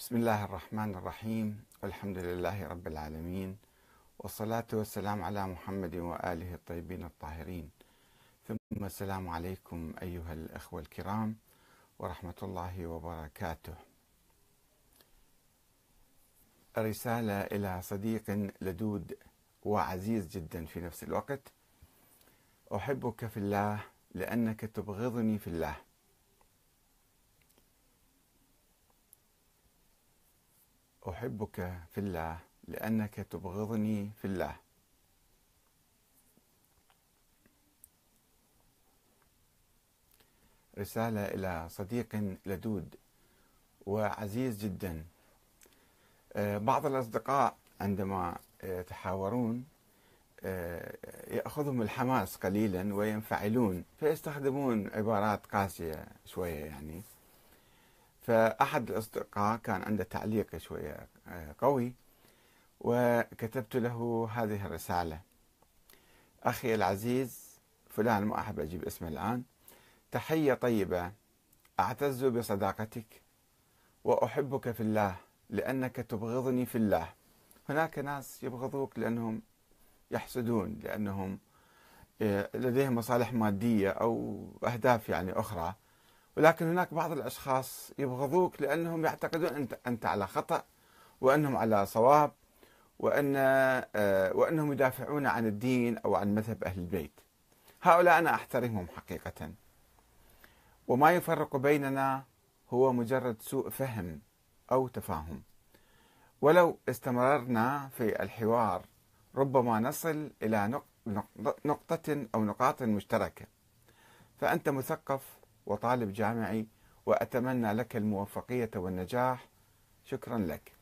بسم الله الرحمن الرحيم. والحمد لله رب العالمين. والصلاة والسلام على محمد وآله الطيبين الطاهرين. ثم السلام عليكم أيها الأخوة الكرام ورحمة الله وبركاته. رسالة إلى صديق لدود وعزيز جدا في نفس الوقت. أحبك في الله لأنك تبغضني في الله. أحبك في الله لأنك تبغضني في الله. رسالة إلى صديق لدود وعزيز جدا. آه، بعض الأصدقاء عندما يتحاورون آه، يأخذهم الحماس قليلا وينفعلون فيستخدمون عبارات قاسية شوية يعني. فأحد الأصدقاء كان عنده تعليق شوية آه، قوي وكتبت له هذه الرسالة. أخي العزيز فلان ما أحب أجيب اسمه الآن. تحية طيبة. أعتز بصداقتك. وأحبك في الله لأنك تبغضني في الله. هناك ناس يبغضوك لأنهم يحسدون لأنهم آه، لديهم مصالح مادية أو أهداف يعني أخرى. ولكن هناك بعض الأشخاص يبغضوك لأنهم يعتقدون أنت على خطأ وأنهم على صواب وأن آه، وأنهم يدافعون عن الدين أو عن مذهب أهل البيت. هؤلاء أنا أحترمهم حقيقة. وما يفرق بيننا هو مجرد سوء فهم أو تفاهم. ولو استمررنا في الحوار ربما نصل إلى نقطة أو نقاط مشتركة. فأنت مثقف وطالب جامعي وأتمنى لك الموفقية والنجاح. شكرا لك.